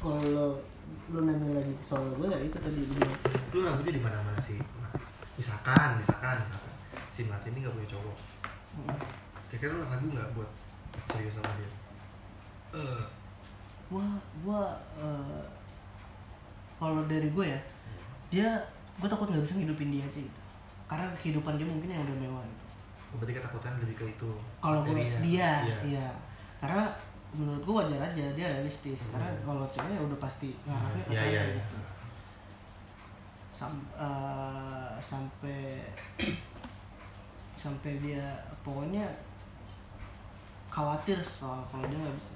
kalau lu nanya lagi soal gue ya itu tadi lu lu ragunya di mana mana sih? Nah, misalkan misalkan misalkan. Si Melati ini nggak punya cowok. "Hmm, kira-kira lu ragu nggak buat serius sama dia? Eh, gua gua eh, kalau dari gue ya dia gue takut nggak bisa ngidupin dia aja gitu karena kehidupan dia mungkin yang udah mewah gitu. berarti ketakutan lebih ke itu kalau materinya. dia Iya. iya. Karena menurut gue wajar aja dia realistis Hmm. karena kalau cewek udah pasti ngarahnya ke Iya, sana iya, iya. gitu Sam- eh, sampai sampai dia pokoknya khawatir soal kalau dia nggak bisa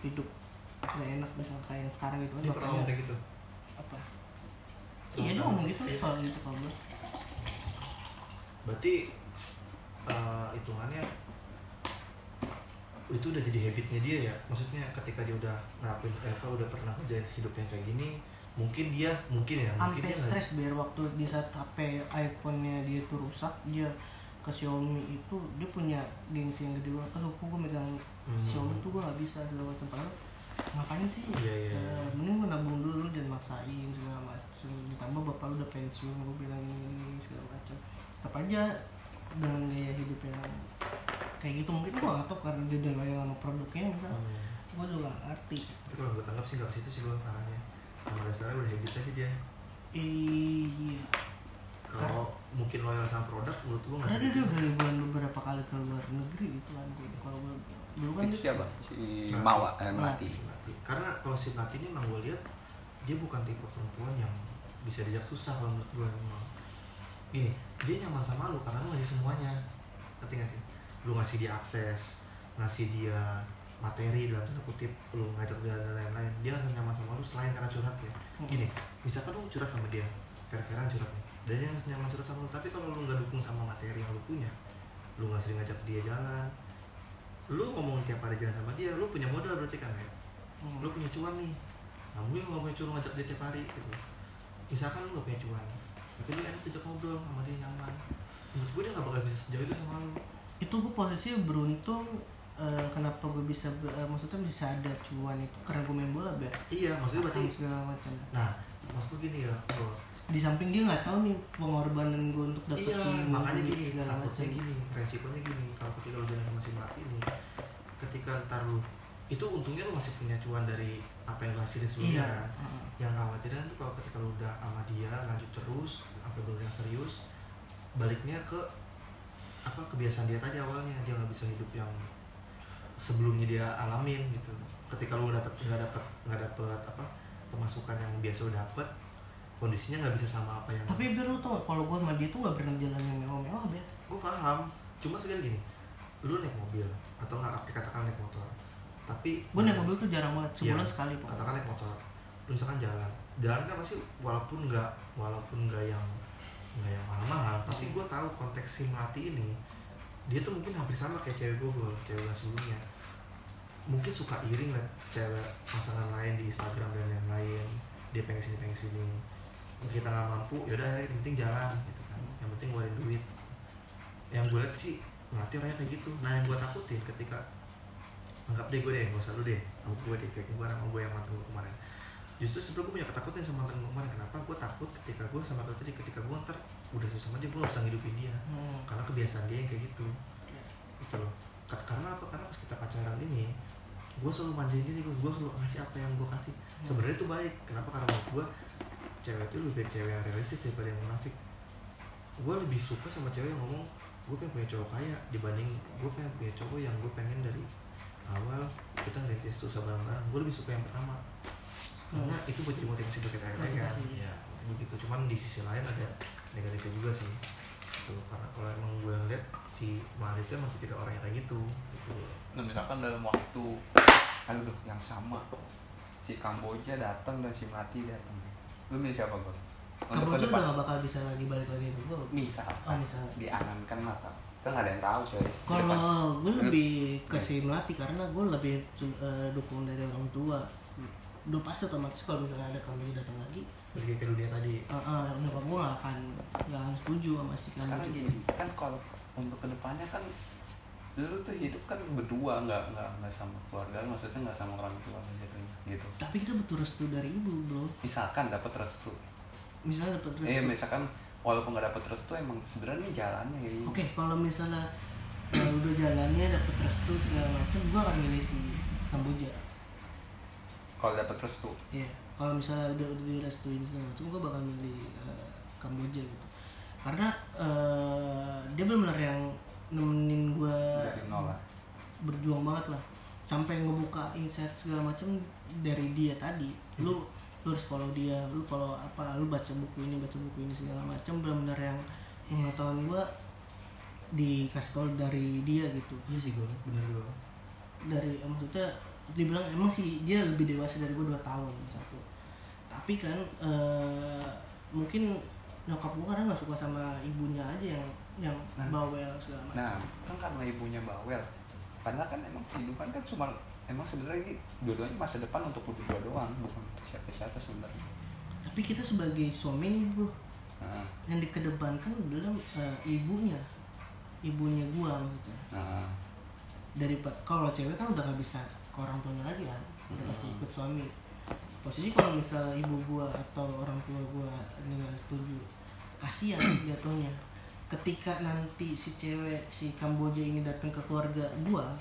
hidup nggak enak misalnya kayak yang sekarang gitu kan dia pernah ngomong gitu apa iya dia ngomong gitu Iya. soal gitu kalau berarti eh, hitungannya itu udah jadi habitnya dia ya. Maksudnya ketika dia udah ngelakuin eh, apa udah pernah kerjain hidupnya kayak gini mungkin dia mungkin ya mungkin sampai dia stres biar waktu di saat HP iPhone-nya dia tuh rusak dia ke Xiaomi itu dia punya gengsi yang gede banget aduh kok gue megang Hmm. Xiaomi tuh gue gak bisa segala macam. Padahal ngapain sih? Iya, iya, iya. Eh, mending gue nabung dulu dan maksain segala macam ditambah bapak lu udah pensiun gue bilang ini segala macam tetap aja dengan gaya hidup yang kayak gitu. Mungkin gue gak tau karena dia udah loyal sama produknya misal. Hmm. gue juga gak ngerti. Tapi kalau gue tanggap sih nggak ke situ sih gue arahnya sama dasarnya udah habit aja dia. Iya. Kalau mungkin loyal sama produk menurut gue nggak Karena dia udah liburan beberapa kali ke luar negeri gitu kan gue kalau gue dulu kan itu dia- siapa? Si Melati. Mawa eh Melati. Melati. karena kalau si Melati ini emang gue lihat dia bukan tipe perempuan yang bisa diajak susah kalau menurut gue emang gini dia nyaman sama lu karena lu ngasih semuanya. Ngerti gak sih lu ngasih dia akses ngasih dia materi dalam tanda kutip lu ngajak jalan dan lain-lain dia ngerasa nyaman sama lu selain karena curhat ya. Gini misalkan lu curhat sama dia fair-fairan curhat nih dan dia ngerasa nyaman curhat sama lu tapi kalau lu nggak dukung sama materi yang lu punya lu nggak sering ngajak dia jalan lu ngomong tiap hari jalan sama dia lu punya modal berarti kan ya? Hmm. lu punya cuan nih nah gue nggak punya cuan ngajak dia tiap hari gitu. Misalkan lu gak punya cuan tapi lu enak ajak ngobrol sama dia nyaman. Menurut gue dia gak bakal bisa sejauh itu sama lu itu gue posisi beruntung eh, kenapa gue bisa eh, maksudnya bisa ada cuan itu? Karena gue main bola biar iya maksudnya berarti segala macam. Nah maksud gue gini ya bro di samping dia nggak tahu nih pengorbanan gue untuk iya dapetin makanya duit gini segala takutnya macam gini resikonya gini. Kalau ketika lu jalan sama si Melati ini ketika ntar lu itu untungnya lu masih punya cuan dari apa yang lu hasilin sebelumnya. Iya. Kan? Heeh. yang khawatiran tuh kalau ketika lu udah sama dia lanjut terus sampai bener yang serius baliknya ke apa kebiasaan dia tadi awalnya dia nggak bisa hidup yang sebelumnya dia alamin gitu. Ketika lu dapet nggak dapet nggak dapet apa pemasukan yang biasa lu dapet kondisinya nggak bisa sama apa yang tapi biar lu tau kalau gue sama dia tuh nggak pernah jalan yang mewah-mewah biar gue paham. Cuma sekali gini lu naik mobil atau nggak katakan naik motor tapi gue naik mobil tuh jarang banget sebulan Iya. sekali pokoknya katakan naik motor. Lu misalkan jalan jalan kan pasti walaupun nggak walaupun nggak yang nggak yang mahal-mahal tapi gue tahu konteks si melati ini dia tuh mungkin hampir sama kayak cewek gue cewek yang sebelumnya. Mungkin suka iri ngeliat cewek pasangan lain di Instagram dan yang lain dia pengen sini pengen sini. Kita nggak mampu yaudah yang penting jalan gitu kan. Yang penting ngeluarin duit. Yang gue lihat sih melati orangnya kayak gitu. Nah yang gue takutin ketika anggap deh gue deh gak usah lu deh anggap gue deh kayak kemarin sama gue yang mantan gue kemarin justru sebenernya gue punya ketakutan sama mantan gue kemarin kenapa gue takut ketika gue sama kau tadi ketika gue ntar udah susah sama dia gue gak bisa ngidupin dia. Hmm. karena kebiasaan dia yang kayak gitu. Iya. gitu loh. Ka- karena apa? Karena pas kita pacaran ini gue selalu manjain dia gue gue selalu ngasih apa yang gue kasih. Sebenarnya itu baik. Kenapa? Karena menurut gue cewek itu lebih baik cewek yang realistis daripada yang munafik. Gue lebih suka sama cewek yang ngomong gue pengen punya cowok kaya dibanding gue pengen punya cowok yang gue pengen dari awal kita ngerintis susah bareng-bareng. Gue lebih suka yang pertama karena itu buat jadi motivasi buat kita lain kan ya. Begitu cuman di sisi lain ada negatifnya juga sih. Gitu. Karena kalau emang gue ngeliat si Mahal itu emang tipikal orang yang kayak gitu. Gitu. Nah misalkan dalam waktu aduh yang sama. Si Kamboja datang dan si Melati datang lu milih siapa gue untuk Kamboja ke udah depan gak bakal bisa lagi balik lagi ke gue misal. Oh misalnya diangankan mata kan ada yang tahu coy. Kalau gue lebih ke si Melati karena gue lebih eh, dukung dari orang tua. Udah pasti otomatis kalau misalnya ada kami datang lagi, pergi ke dunia tadi. Uh, uh, nyokap gue gak akan gak akan setuju sama si sekarang Kamboja. gini kan kalau untuk ke depannya kan lu tuh hidup kan berdua nggak nggak nggak sama keluarga maksudnya nggak sama orang tua gitu gitu. Tapi kita butuh restu dari ibu bro. Misalkan dapat restu. Misalnya dapat restu. Eh misalkan walaupun nggak dapat restu emang sebenarnya jalannya kayak gini. Oke kalau misalnya uh, udah jalannya dapat restu segala macam gua akan milih si Kamboja kalau dapat restu. Iya, kalau misalnya udah udah direstuin segala macam, gue bakal milih eh, Kamboja gitu. Karena eh, dia benar-benar yang nemenin gue dari nol lah. berjuang banget lah, sampai ngebuka insight segala macam dari dia tadi. Lu lu harus follow dia, lu follow apa, lu baca buku ini, baca buku ini segala macam, benar-benar yang pengetahuan gue dikasih tau dari dia gitu. Iya sih gue bener gue dari eh, dibilang emang sih dia lebih dewasa dari gue 2 tahun satu. Tapi kan eh, mungkin nyokap gue karena nggak suka sama ibunya aja yang yang Nah. bawel segala macam. Nah kan karena ibunya bawel. Karena kan emang kehidupan kan cuma emang sebenarnya ini dua-duanya masa depan untuk berdua doang bukan untuk siapa-siapa sebenarnya. Tapi kita sebagai suami nih bro nah, yang dikedepankan adalah eh, ibunya ibunya gue maksudnya nah, dari kalau cewek kan udah nggak bisa orang tuanya lagi kan udah Hmm. pasti ikut suami. Posisi kalau misal ibu gua atau orang tua gua nggak setuju kasihan jatuhnya. Ketika nanti si cewek si Kamboja ini datang ke keluarga gua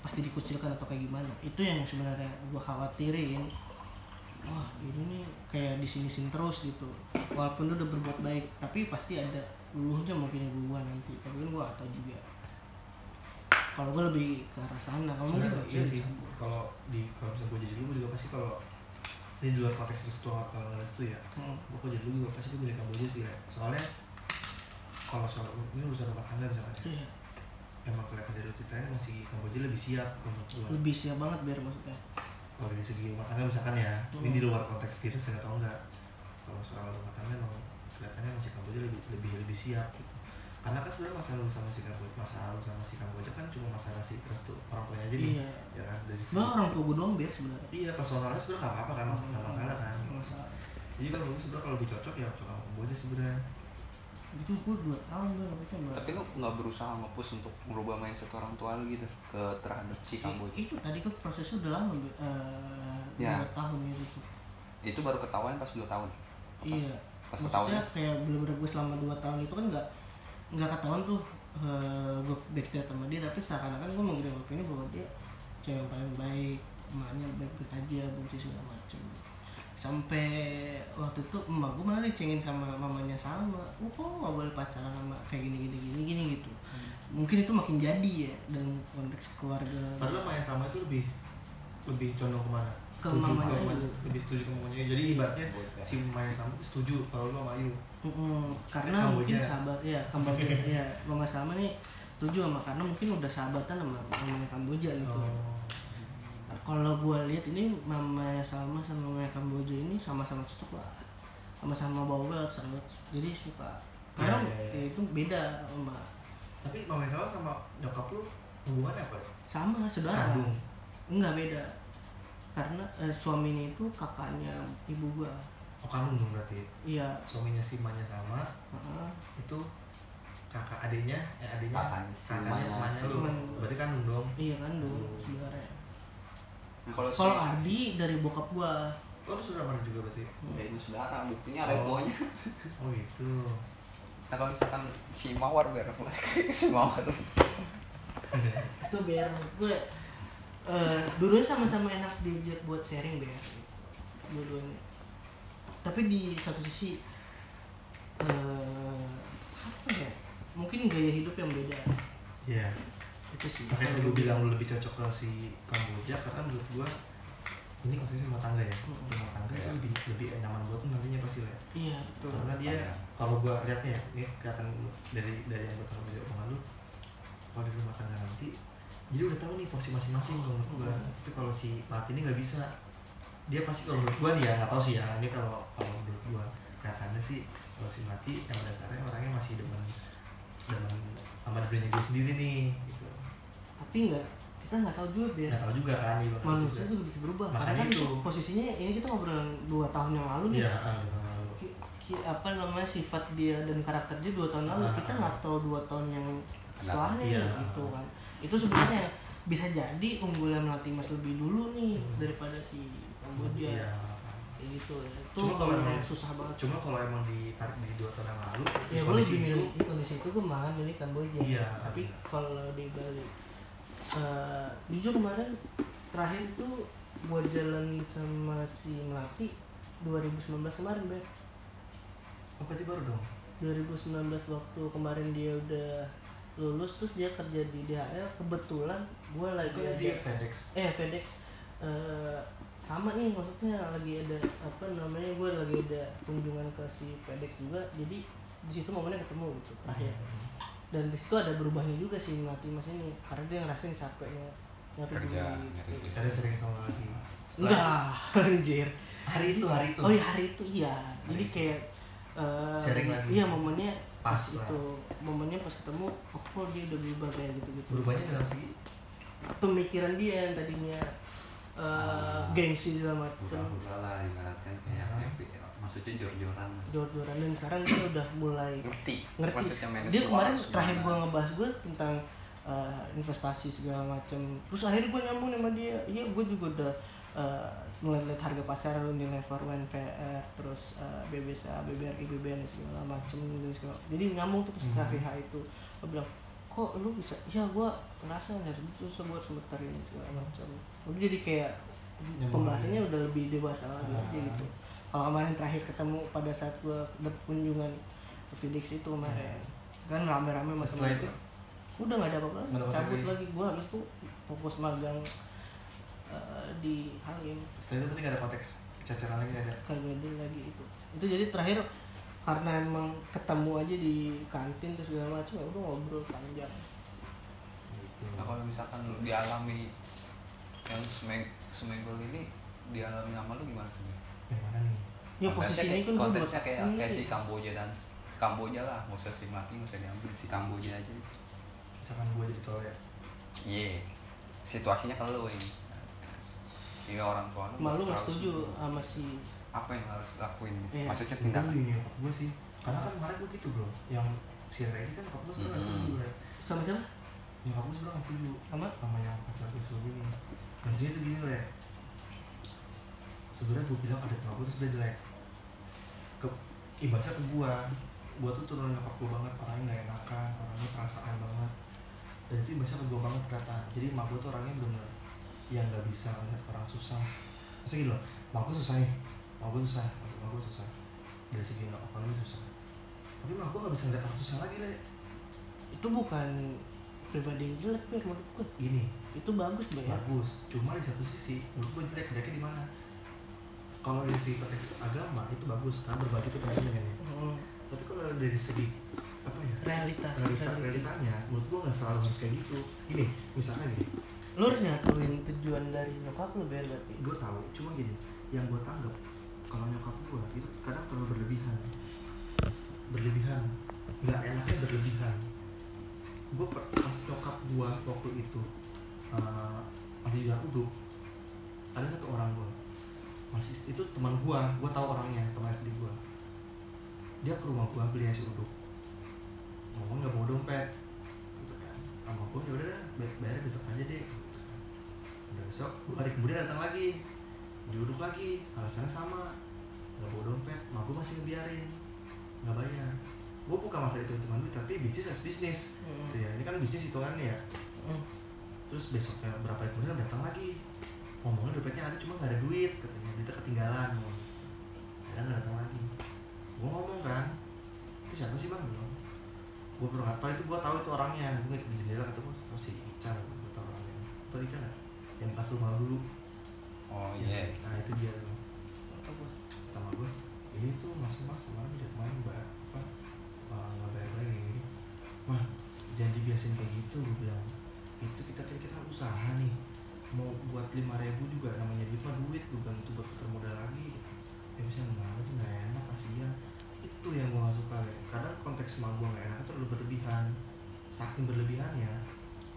pasti dikucilkan atau kayak gimana. Itu yang sebenarnya gua khawatirin. Wah ini nih kayak di sini sini terus gitu. Walaupun lu udah berbuat baik tapi pasti ada luluhnya mungkin ibu gua nanti. Tapi kan gua atau juga kalau gue lebih ke arah sana kalau mungkin Sebenarnya iya sih. kalau di kalau misalnya gue jadi lu juga pasti kalau ini di luar konteks restu atau nggak restu ya Hmm. gue kalau jadi lu juga pasti gue milih Kamboja sih ya soalnya kalau soal ini urusan rumah tangga misalkan ya, Iya, emang kelihatan dari ceritanya masih Kamboja lebih siap kalau lebih siap banget biar maksudnya. Kalau dari segi rumah tangga misalkan ya ini Hmm. di luar konteks virus saya tahu enggak. Kalau soal rumah tangga emang kelihatannya masih Kamboja lebih lebih lebih siap. Gitu karena kan sebenarnya masalah lu sama si Kamboja masalah lu sama si Kamboja kan cuma masalah si restu orang tuanya aja nih iya. ya kan? Dari sebenarnya orang tua gue doang biar sebenarnya. Iya personalnya sebenarnya nggak apa-apa kan masalah nggak masalah kan. Masalah. Jadi kan mungkin sebenarnya kalau lebih cocok ya cocok sama Kamboja sebenarnya. Itu gue dua tahun gue nggak bisa tapi lu nggak berusaha nge-push untuk merubah mindset orang tua lu gitu ke terhadap si Kamboja itu? tadi kan prosesnya udah lama eh Ya. dua tahun ya itu itu baru ketahuan pas 2 tahun? Iya. Pas maksudnya ketahuan kayak bener-bener gue selama dua tahun itu kan nggak nggak ketahuan tuh eh, gue backstreet sama dia tapi seakan-akan gue mengirim opini bahwa dia cewek yang paling baik emaknya baik-baik aja benci segala macem. Sampai waktu itu emak gue malah dicengin sama mamanya sama lu kok nggak boleh pacaran sama kayak gini gini gini gini gitu. Mungkin itu makin jadi ya dalam konteks keluarga. Padahal Maya sama itu lebih lebih condong ke mana Ke setuju mamanya ke- aja. lebih setuju ke mamanya. Jadi ibaratnya si Maya sama itu setuju kalau lu sama Ayu. Mm-mm, karena Kamboja. mungkin sahabat ya Kamboja ya mama sama nih setuju sama karena mungkin udah sahabatan sama mamanya Kamboja gitu. Oh. kalau gue lihat ini mamanya Salma sama mamanya Kamboja ini sama-sama cocok lah sama-sama bawel sahabat. Jadi suka. Karena iya, iya. ya itu beda sama tapi Maya sama sama nyokap lu hubungannya apa? Ya? sama saudara. Kandung. Enggak beda karena eh, suaminya itu kakaknya ibu gua. Oh dong berarti? Iya. Suaminya si Manya sama. Heeh. itu kakak adiknya eh adiknya Kakaknya si kakaknya lu Cuman- berarti kandung dong. iya kan dulu Hmm. sebenarnya. Nah, kalau si Ardi dari bokap gua. Oh lu sudah mana juga berarti? Ya ini saudara buktinya Oh. reponya oh gitu. Nah kalau misalkan si Mawar biar si Mawar. Itu biar gue eh dulunya sama-sama enak diajak buat sharing biar dulunya tapi di satu sisi eh apa ya mungkin gaya hidup yang beda Iya. itu sih makanya gue bilang lu lebih cocok ke si Kamboja karena menurut gua ini konteksnya rumah tangga ya Hmm. rumah tangga itu Iya. lebih lebih nyaman buat lu nantinya pasti lah ya. iya betul karena dia Iya. kalau gua lihatnya ya ini kelihatan dari dari yang gua tahu dari omongan lu kalau di rumah tangga nanti jadi udah tahu nih porsi masing-masing kalau menurut gua. Hmm. tapi kalau si Mati ini nggak bisa. Dia pasti kalau menurut gua nih ya nggak tahu sih ya. Ini kalau kalau menurut gua kelihatannya sih kalau si Mati yang dasarnya orangnya masih demen demen sama dirinya dia sendiri nih gitu. Tapi enggak kita nggak tahu juga biar nggak tahu juga kan iya, nggak manusia juga. tuh bisa berubah. Makanya karena kan itu. posisinya ini kita ngobrol dua tahun yang lalu nih. Iya ah, dua tahun lalu. Ki- ki- apa namanya sifat dia dan karakter dia dua tahun lalu Ah, kita ah. nggak tahu dua tahun yang setelahnya Iya. gitu kan itu sebenarnya bisa jadi unggulan melatih mas lebih dulu nih daripada si Kamboja Iya. kayak gitu ya. itu Cuma kalau emang- susah banget Cuma kalau emang ditarik di dua tahun yang lalu, ya gue lebih milih di kondisi itu gue malah milih Kamboja Iya. tapi kalau di Bali eh, jujur kemarin terakhir itu gue jalan sama si Melati 2019 kemarin Ber oh berarti baru dong. 2019 waktu kemarin dia udah lulus terus dia kerja di DHL kebetulan gue lagi ada di FedEx. eh FedEx eh, sama nih maksudnya lagi ada apa namanya gue lagi ada kunjungan ke si FedEx juga jadi di situ momennya ketemu gitu terakhir dan di situ ada berubahnya juga sih mati mas ini karena dia ngerasain capeknya nyari Kerja, duit. Ada sering sama lagi. enggak anjir Hari itu, hari itu. oh iya hari itu iya jadi kayak eh, Sharing lagi. iya momennya Pas itu momennya pas ketemu oh kok dia udah berubah kayak gitu gitu Berubahnya dalam segi? Pemikiran dia yang tadinya eh, Ah. gengsi segala macam Hura-hura lah ibaratnya kayak Ah. happy. maksudnya jor-joran jor-joran dan sekarang dia udah mulai ngerti. ngerti. Dia kemarin terakhir gua ngebahas gue tentang eh, investasi segala macam terus akhirnya gue nyambung sama dia. Iya gue juga udah eh, ngeliat harga pasar nilai forward VR terus eh, BBSA BBRI BBN segala macam gitu segala jadi nyambung tuh Hmm. hari H itu gue bilang kok lu bisa ya gue ngerasa nyari duit susah buat sebentar ini segala macam udah jadi kayak Nyambung pembahasannya udah lebih dewasa lagi Ah. aja gitu kalau kemarin terakhir ketemu pada saat gue berkunjungan ke Felix itu kemarin kan rame-rame Hmm. Itu? udah nggak ada apa-apa cabut lagi. lagi gue habis itu fokus magang eh, di Halim Setelah itu berarti nggak ada konteks cacaran lagi ada. kagak ada lagi itu itu jadi terakhir karena emang ketemu aja di kantin terus segala macam ya udah ngobrol panjang Gitu. nah kalau misalkan lu dialami yang semeng semegol ini dialami sama lu gimana tuh Yang mana nih? ya posisinya kayak- kan konteksnya kayak kayak si Kamboja dan Kamboja lah nggak usah si Melati nggak usah diambil si Kamboja aja Misalkan gue jadi tol ya. iya situasinya kalau lu ini ini orang tua lu malu nggak setuju sibuk. sama si apa yang harus lakuin gitu? Iya. maksudnya tindakan ini nyokap gue sih. Karena kan kemarin gue gitu bro. Yang si Redi kan nyokap gue sebenernya nggak setuju ya. sama siapa Nyokap gue sebenernya nggak setuju. sama sama yang pacar gue sebelum ini maksudnya tuh gini loh ya sebenarnya gue bilang ada nyokap gue tuh sudah jelek ke ibaratnya ke gue gue tuh turun nyokap gue banget orangnya nggak enakan orangnya perasaan banget dan itu ibaratnya ke gue banget kata jadi emak gue tuh orangnya bener yang nggak bisa ngeliat orang susah. Maksudnya gini loh gue susah nih emak gue susah maksud emak gue susah. Dari segi ekonomi susah. Tapi emak gue nggak bisa ngeliat orang susah lagi deh itu bukan pribadi yang jelek Ber, menurut gue gini. Itu bagus Ber, ya. Bagus. Cuma di satu sisi menurut gue jelek jeleknya di mana? Kalau dari segi konteks agama itu bagus karena berbagi itu penting kan ya. Hmm, tapi kalau dari segi apa ya realitas realita realita. realitanya menurut gue nggak selalu harus kayak gitu. Gini misalnya gini lu harus nyatuin tujuan dari nyokap lu Ber, berarti? Gue tahu cuma gini yang gue tanggap kalau nyokap gue itu kadang terlalu berlebihan. Berlebihan. Nggak enaknya berlebihan. Gue pas nyokap gue waktu itu eh, masih di uduk ada satu orang gue masih itu teman gue gue tahu orangnya teman SD gue dia ke rumah gue beli nasi uduk. Ngomong nggak bawa dompet. Gitu kan. Sama gue ya udah deh, bay- bayarnya besok aja deh besok dua hari kemudian datang lagi. Diuduk lagi alasannya sama. Nggak bawa dompet mak gue masih ngebiarin. Nggak bayar. Gue bukan masalah itu teman duit tapi bisnis as bisnis. Hmm. gitu ya ini kan bisnis hitungannya ya. Hmm. terus besoknya berapa hari kemudian datang lagi? Ngomongnya dompetnya ada cuma nggak ada duit katanya. Duitnya ketinggalan ngomong akhirnya nggak datang lagi. Gue ngomong kan itu siapa sih bang? Bilang. Gue pernah nggak tahu itu? Gue tahu itu orangnya. Gue ngeliat di jendela gue oh si Ical gue tahu orangnya. Itu Ical nggak? Yang pas rumah dulu oh iya. Nah itu dia tuh. Apa? sama gue "Iya itu mas mas kemarin udah kemarin mbak apa uh, nggak bayar lagi gini mah jangan dibiasin kayak gitu gue bilang. Itu kita kita kita usaha nih. Mau buat lima ribu juga namanya duit mah duit gue bilang itu buat putar modal lagi gitu. Ya bisa gimana sih nggak enak kasihan. Itu yang gue gak suka ya kadang konteks sama gue nggak enak terlalu berlebihan. Saking berlebihannya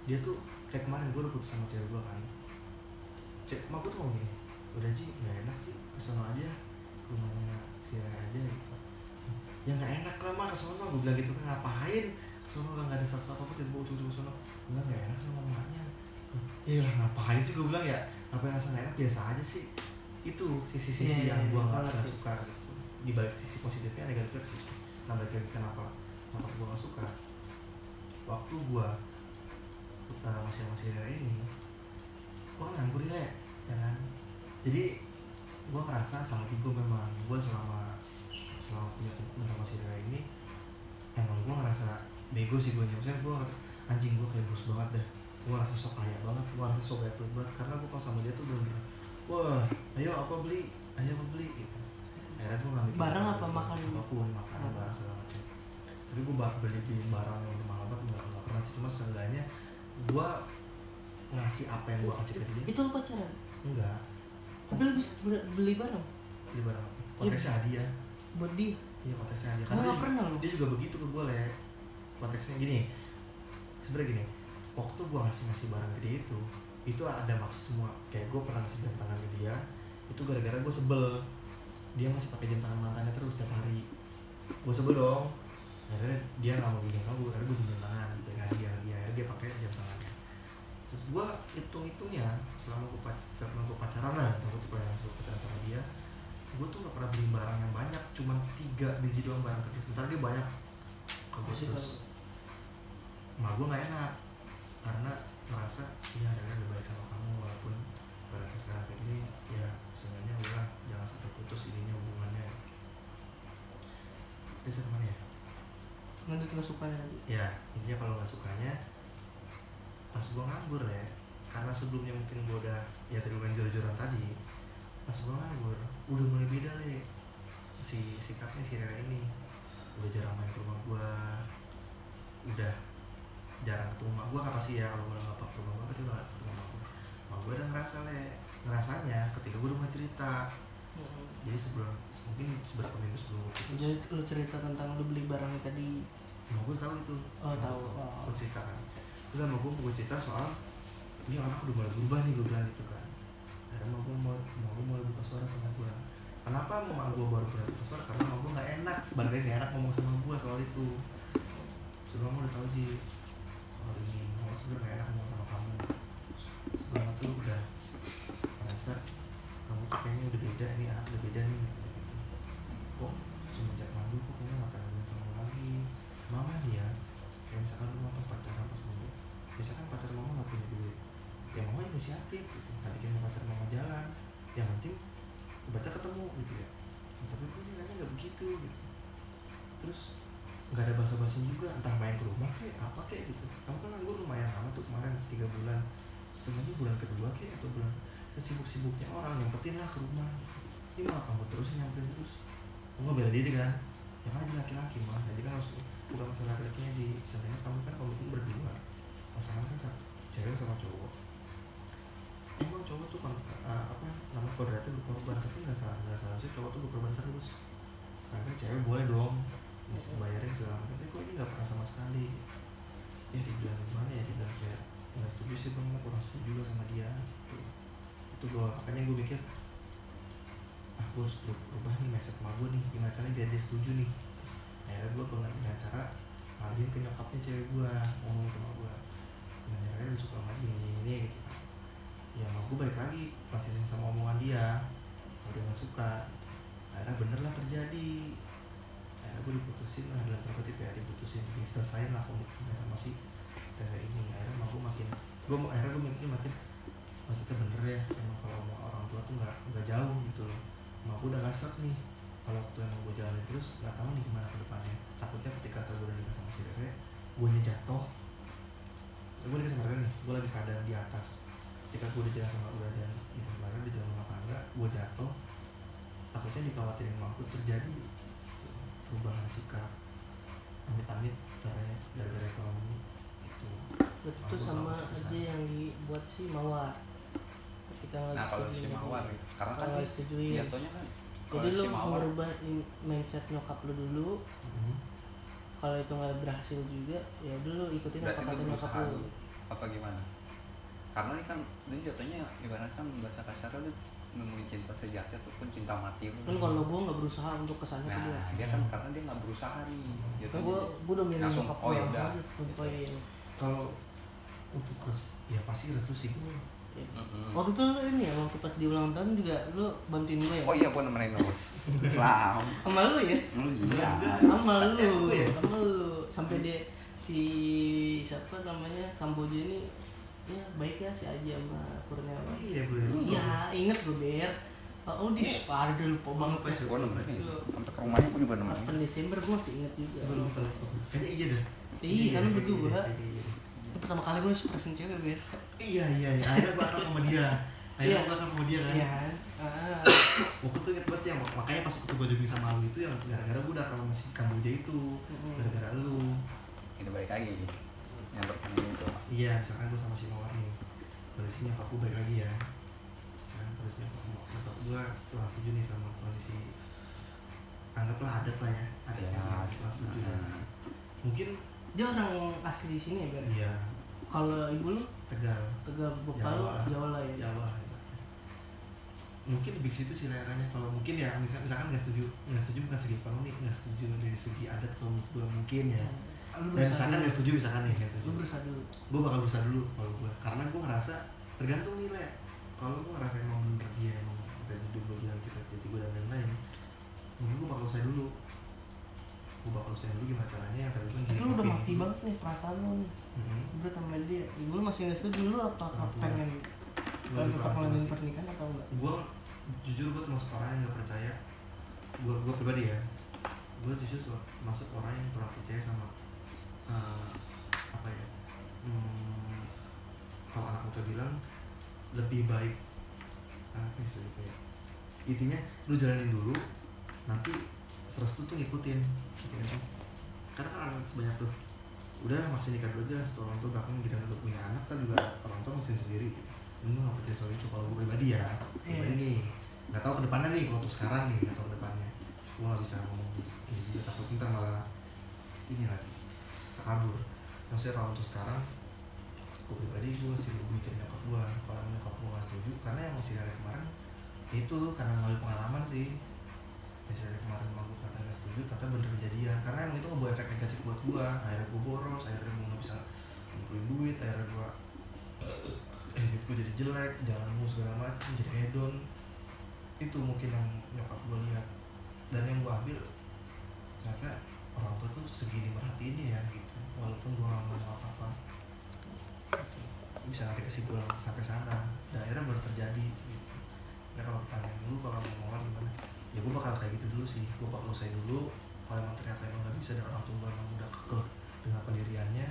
dia tuh kayak kemarin gue udah putus sama cewek gue kan cek mak gue tuh ngomong gini udah Ji nggak enak Ji ke sana aja ke rumahnya si aja gitu. Ya nggak enak lah mah ke sana gue bilang gitu kan ngapain? Orang nggak ada status apa apa tiba-tiba ujung-ujung sono. Enggak nggak enak sama mamanya ya lah ngapain sih? gue bilang ya ngapain rasa nggak enak biasa aja sih. Itu sisi-sisi Iya, yang gue nggak ngerti. nggak suka gitu. Di balik sisi positifnya ada negatifnya sih. Nah balik lagi kenapa kenapa gue nggak suka? Waktu gue uh, masih masih ini gue kan nganggur ya ya kan? Jadi gue ngerasa salah gue memang. Gue selama selama punya punya masih daerah ini emang gue ngerasa bego sih gue maksudnya gue anjing gue kayak bos banget dah. Gue ngerasa sok kaya banget gue ngerasa sok kaya banget. Karena gue kalau sama dia tuh bener-bener wah ayo apa beli? Ayo apa beli? Gitu. Akhirnya gue ngambil Barang apa makan? apa pun makanan barang segala macam. Tapi gue beli beli barang yang mahal banget nggak nggak pernah sih. Cuma seenggaknya gue ngasih apa yang gue kasih ke dia? Itu lu pacaran? Enggak. Tapi lu bisa beli- barang beli barang apa konteksnya hadiah. Buat dia? Iya konteksnya hadiah. Gua karena dia, pernah dia juga begitu ke gue le. Konteksnya gini sebenarnya gini waktu gue ngasih ngasih barang ke dia itu itu ada maksud semua. Kayak gue pernah ngasih jam tangan ke dia itu gara-gara gue sebel. Dia masih pakai jam tangan mantannya terus setiap hari. Gue sebel dong. Akhirnya dia nggak mau bikin gue akhirnya gue jam tangan. Dia dia dia akhirnya dia pakai jam tangannya terus gue hitung hitungnya selama gue selama gue pacaran lah atau gue pelayanan gue pacaran sama dia gue tuh gak pernah beli barang yang banyak cuma tiga biji doang barang ke dia sementara dia banyak. Ke gue Masih terus. mah gue nggak enak karena merasa ya Rere lebih baik sama kamu walaupun pada sekarang kayak gini ya seenggaknya udah jangan sampai putus ininya hubungannya. Bisa ke mana ya? Nanti nggak suka nanti ya intinya kalau nggak sukanya pas gue nganggur ya karena sebelumnya mungkin gue udah ya tadi main jor-joran tadi pas gue nganggur udah mulai beda le si sikapnya si Rere ini udah jarang main ke rumah gue udah jarang ketemu mak gue kan pasti ya kalau gue nggak ke rumah gue pasti nggak ketemu mak gue mak gue udah ngerasa le ngerasanya ketika gue udah mulai cerita jadi sebelum mungkin beberapa minggu sebelum gue putus jadi lu cerita tentang lu beli barang tadi Mau gue tahu itu. Oh, Mau tahu. Oh. Cerita kan. Udah mau gue mau cerita soal ini anak udah mulai berubah nih gue bilang gitu kan. Akhirnya mau gue mau mau gue mulai buka suara sama gue. Kenapa mau gue baru mulai buka suara? Karena mau gue nggak enak. Lagi nggak enak ngomong sama gue soal itu. Sebelum udah tahu sih soal ini. Mau sebenernya nggak enak ngomong sama kamu. Sebelum tuh udah merasa kamu tuh kayaknya udah beda nih anak udah beda nih gitu, gitu. Kok semenjak nganggur kok kayaknya nggak pernah ngomong sama lagi mama dia kayak misalkan lu pas pacaran pas mau misalkan pacar mama nggak punya duit ya mama inisiatif gitu ngajakin pacar mama jalan yang penting baca ketemu gitu ya. Tapi kok dia nanya nggak begitu gitu. Terus nggak ada basa-basi juga entah main ke rumah kayak apa kayak gitu. Kamu kan nganggur lumayan lama tuh kemarin tiga bulan. Sebenarnya bulan kedua kayak atau bulan sesibuk-sibuknya orang nyempetin lah ke rumah ini malah kamu terus nyamperin terus. Kamu bela diri kan? Ya kan laki-laki mah jadi kan harus bukan masalah laki-lakinya di sebenarnya kamu kan komitmen berdua pasangan kan satu cewek sama cowok. Emang cowok tuh kan uh, apa nama kodratnya berkorban tapi nggak salah nggak salah sih cowok tuh berkorban terus. Kan cewek boleh dong bisa bayarin segala macam tapi kok ini nggak pernah sama sekali. Ya dibilang gimana ya dibilang kayak nggak setuju sih bang kurang setuju juga sama dia. Itu itu gue makanya gue mikir ah gue harus ber- berubah nih mindset sama gue nih gimana caranya biar dia setuju nih. Akhirnya gue dengan dengan cara ngalihin ke nyokapnya cewek gue ngomong sama gue dengan caranya udah suka sama ini ini gitu. Ya gue balik lagi konsisten sama omongan dia. Kalau dia nggak suka akhirnya bener lah terjadi. Akhirnya gue diputusin lah dalam tanda ya diputusin diselesain lah komitmennya sama si dari ini. Akhirnya mau gue makin gue mau akhirnya gue mikir makin wah kita bener ya emang kalau mau orang tua tuh nggak nggak jauh gitu loh. Mau gue udah nggak set nih. Kalau waktu emang gue jalanin terus nggak tahu nih gimana ke depannya. Takutnya ketika gue udah nikah sama si Rere gue jatuh gue nikah sama nih gue lagi keadaan di atas. Ketika gue jalan sama udah dan sama Rere di dalam rumah tangga gue jatuh. Takutnya dikhawatirin sama aku terjadi gitu, perubahan sikap. Amit-amit caranya gara-gara ekonomi. Itu berarti Aku itu sama aja yang dibuat si mawar. Ketika nggak nah kalau si mawar gitu. karena kan Kalau nggak disetujui. jatuhnya kan jadi lu si mawar merubah in- mindset nyokap lu dulu. Mhm. Kalau itu nggak berhasil juga ya dulu ikutin apa kata nyokap lu. dulu apa gimana? Karena ini kan ini jatuhnya ibaratkan bahasa kasarnya lu nemuin cinta sejati ataupun cinta mati lu. Kan kalau gue nggak berusaha untuk ke sana nah tuh gue dia kan karena dia nggak berusaha nih. Dia kan tuh gue gue udah milih langsung, nyokap oh, gue yaudah. tentuin kalau untuk ya pasti restu sih. gue Mm-mm. waktu itu lu ini ya waktu pas di ulang tahun juga lu bantuin gue ya? Oh iya gua nemenin lu bos Wow. sama lu ya? Hmm, iya. Sama lu ya? sama lu. Sampai dia si siapa namanya Kamboja ini ya baik ya si Aji sama Kurniawan iya gue iya inget gue ber. Oh di ada lupa banget lupa, ya. gua nemenin. Sampai ke rumahnya gua juga nemenin. 8 Desember gue masih inget juga. Gue lupa, kayaknya iya dah. Iya, kan lu berdua. iya, iya, iya. pertama kali gue surprisein cewek ber iya iya iya. Akhirnya gue akan sama dia. Akhirnya Iya. gue akan sama dia kan. Iya. Ah. waktu tuh inget banget yang makanya pas waktu gue jogging sama lu itu yang gara-gara gue udah kenal sama si Kamboja itu. Gara-gara lu. Kita balik lagi yang pertanyaan itu. Iya misalkan gue sama si Mawar nih. Kondisi nyokap gue balik lagi ya. Misalkan kondisi nyokap nyokap gue kurang setuju nih sama kondisi anggaplah adat lah ya adat Iya. yang kurang setuju Hmm. mungkin dia orang asli di sini ya ber? Iya. Kalau ibu lu tegal. Tegal bapak lu Jawa lah. Ya. Jawa ibaratnya. mungkin lebih ke situ sih leranya kalau mungkin ya misal- misalkan nggak setuju nggak setuju bukan segi ekonomi nggak setuju dari segi adat kalau menurut gue mungkin ya. Lu dan misalkan nggak setuju misalkan nih nggak setuju. Lu berusaha dulu. Gue bakal berusaha dulu kalau gue karena gue ngerasa tergantung nilai. Kalau gue ngerasa emang bener dia emang dari hidup gue bilang cita jati gue dan lain-lain mungkin gue bakal usaha dulu. Gue bakal usaha dulu gimana caranya yang tadi gue tapi lu udah mati banget nih perasaan lu nih Mhm. berat sama dia ibu lu masih nggak setuju lu apa tua. pengen tetap melanjutkan pernikahan atau enggak gue jujur gue termasuk orang yang gak percaya gue gue pribadi ya gue jujur termasuk orang yang kurang percaya sama eh, apa ya hmm, kalau anak muda bilang lebih baik apa ya sebetulnya intinya lu jalanin dulu nanti serestu tuh ngikutin gitu kan. karena kan sebanyak tuh udah masih nikah dulu aja setelah orang tua belakang bilang udah punya anak kan juga orang tua mesti sendiri. Gitu ini gue gak percaya soal itu kalau gue pribadi ya pribadi Iya. nih. Nggak tahu ke depannya nih kalau untuk sekarang nih nggak tahu ke depannya. Gue gak bisa ngomong ini juga takut ntar malah ini lagi kabur maksudnya kalau untuk sekarang gue pribadi gue masih lebih mikirin nyokap gue kalau nyokap gue gak setuju karena yang masih dari kemarin itu karena melalui pengalaman sih dari kemarin emang gue kata gak setuju ternyata bener kejadian. Karena emang itu ngebawa efek negatif buat gue akhirnya gue boros akhirnya gue gak bisa ngumpulin duit akhirnya gue eh duit gue jadi jelek jalan mulu segala macam jadi hedon. Itu mungkin yang nyokap gue lihat. Dan yang gue ambil ternyata orang tua tuh segini merhatiin ya gitu. Walaupun gue gak ngomong apa-apa. Gitu. bisa nanti kesimpulan sampai sana. Dan akhirnya baru terjadi gitu. Nah kalau pertanyaan dulu kalau mau ngomong gimana ya gue bakal kayak gitu dulu sih. Gue bakal usai dulu kalau emang ternyata emang gak bisa dan orang tua gue emang udah kekeh dengan pendiriannya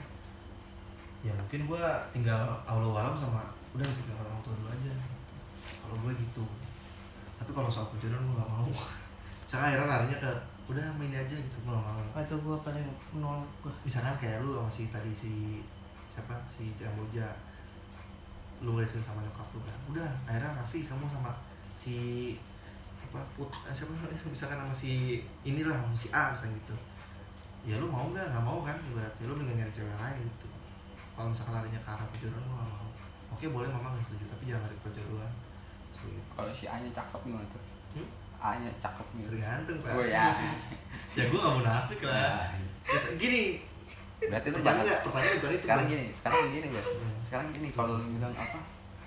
ya mungkin gue tinggal Allah alam sama udah gitu orang tua dulu aja. Kalau gue gitu. Tapi kalau soal perjodohan gue gak mau. Misalkan akhirnya larinya ke udah main aja gitu gue gak mau. Wah, itu gue paling menolak gue misalkan kayak lu sama si tadi si siapa? Si Jamboja lu resin sama nyokap lu kan. Udah akhirnya Raffi kamu sama si apa put eh, siapa namanya? Misalkan sama si inilah sama si A misalnya gitu. Ya lu mau nggak? Nggak mau kan? Berarti lu mendingan nyari cewek lain gitu. Kalau misalkan larinya ke arah perjodohan lu nggak mau. Oke boleh mama nggak setuju tapi jangan lari perjodohan Seperti itu. kalau si A nya cakep gimana tuh? Hmm? A nya cakep gitu tergantung pak. Oh ya ya gue gak munafik lah. Ya. gini. Berarti lu pertanyaan jangan nggak? Pertanyaan bukan itu sekarang gini sekarang gini ya sekarang gini kalau bilang apa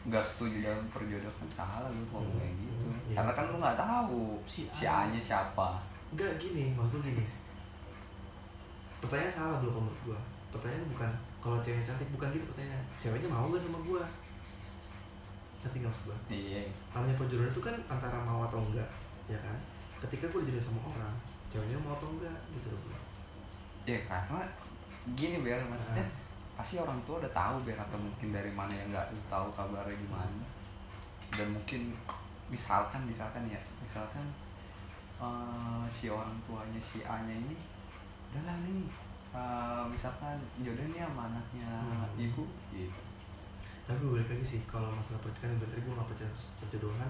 nggak setuju dalam perjodohan. Salah lu ngomong kayak gitu. Iya. karena kan lu nggak tahu Si si A. Nya siapa. Enggak gini, maksud gue gini. Pertanyaan salah kalau menurut gue Pertanyaan bukan Kalau cewek cantik bukan gitu pertanyaan. Ceweknya mau gak sama gue Nanti gak maksud gue iya. Namanya perjodohan itu kan antara mau atau enggak Ya kan? Ketika gue dijodohin sama orang Ceweknya mau atau enggak gitu loh ya karena gini biar maksudnya Ah. Pasti orang tua udah tahu biar atau mungkin dari mana yang nggak tahu kabarnya gimana. Dan mungkin misalkan misalkan ya misalkan eh, si orang tuanya si A nya ini udahlah nih eh, misalkan jodohin ya sama anaknya Hmm. ibu gitu. Tapi gue balik lagi sih Kalau masalah perjodohan Tadi gue gak percaya perjodohan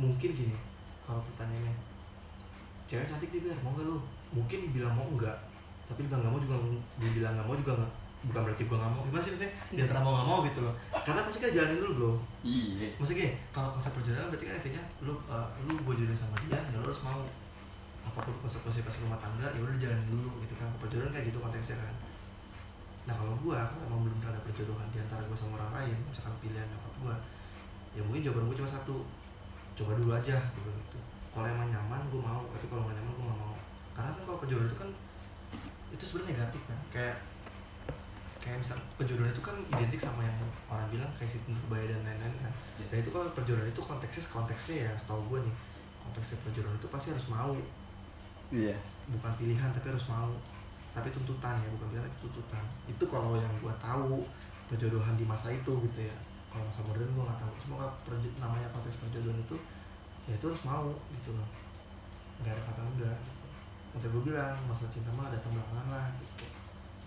Mungkin gini Kalau pertanyaannya Cewek cantik dia biar mau gak lu? Mungkin dibilang mau enggak Tapi dibilang gak mau juga Dibilang gak mau juga nggak bukan berarti gue nggak mau. Gimana sih maksudnya? Di antara mau nggak mau gitu loh. Karena pasti kan jalanin dulu bro. Iya. Maksudnya gini, kalau konsep perjalanan berarti kan intinya lu uh, lu gue jodohin sama dia ya lu harus mau apa pun konsekuensi pas rumah tangga ya udah jalanin dulu gitu kan. Perjodohan kayak gitu konteksnya kan. Nah kalau gue kan emang belum ada perjodohan di antara gue sama orang lain misalkan pilihan nyokap gue ya mungkin jawaban gue cuma satu coba dulu aja gitu gitu. Kalau emang nyaman gue mau tapi kalau nggak nyaman gue nggak mau. Karena kan kalau perjodohan itu kan itu sebenarnya negatif kan. Kayak kayak misal perjodohan itu kan identik sama yang orang bilang kayak sistem berbahaya dan lain-lain kan. Iya. dan itu kalau perjodohan itu konteksnya konteksnya ya setahu gue nih konteksnya perjodohan itu pasti harus mau. Iya. Bukan pilihan tapi harus mau. Tapi tuntutan ya bukan pilihan tapi tuntutan. Itu kalau yang gue tahu perjodohan di masa itu gitu ya. Kalau masa modern gue nggak tahu. Cuma kalau namanya konteks perjodohan itu ya itu harus mau gitu loh. Nggak ada kata enggak gitu. Nanti gue bilang masa cinta mah datang belakangan lah gitu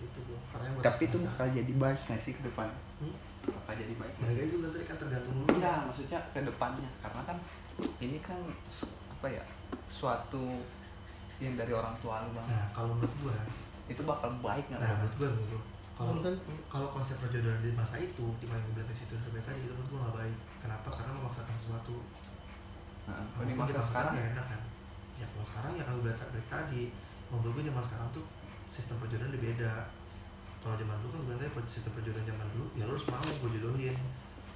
itu gue karena yang gua tapi itu bakal jadi baik nggak sih ke depan? Hmm? bakal jadi baik nggak mereka itu bilang tadi kan tergantung lu. Iya, maksudnya ke depannya. Karena kan ini kan su- apa ya suatu yang dari orang tua lu bang nah kalau menurut gue itu bakal baik nggak? nah menurut gue menurut gua, kalau kalau konsep perjodohan di masa itu di mana yang bilang di situ sampai tadi itu menurut gue nggak baik. Kenapa? Karena memaksakan sesuatu. Nah, Kalau di di masa sekarang. ya enak kan? Ya kalau sekarang ya kalau berita berita tadi menurut gue zaman sekarang tuh sistem perjodohan udah beda. Kalau zaman dulu kan gue tadi sistem perjodohan zaman dulu ya lu harus mau gue jodohin.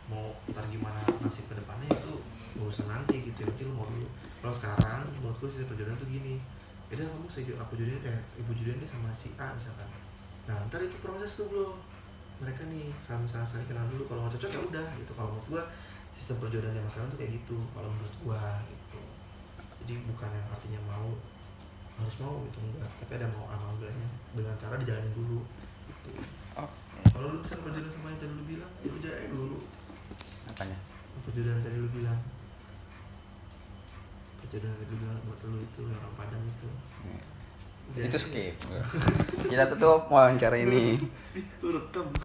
Mau ntar gimana nasib ke depannya itu urusan nanti gitu ya lu mau dulu. Kalau sekarang menurut gue sistem perjodohan tuh gini ya kamu saya aku jodohin eh ibu jodohin nih sama si A misalkan. Nah ntar itu proses tuh belum mereka nih sama sama saling kenal dulu. Kalau nggak cocok ya udah gitu. Kalau menurut gua sistem perjodohan zaman sekarang tuh kayak gitu kalau menurut gua gitu. Jadi bukan yang artinya mau harus mau gitu enggak. Tapi ada mau sama enggaknya dengan cara dijalanin dulu. Gitu Oke. kalau lu bisa perjodohan sama yang tadi lu bilang ya lu jalanin dulu. Apanya? Perjodohan yang tadi lu bilang. Perjodohan yang tadi lu bilang buat lu itu orang Padang itu. Hmm. Jalanin. itu skip. Kita tutup wawancara ini. Lu rekam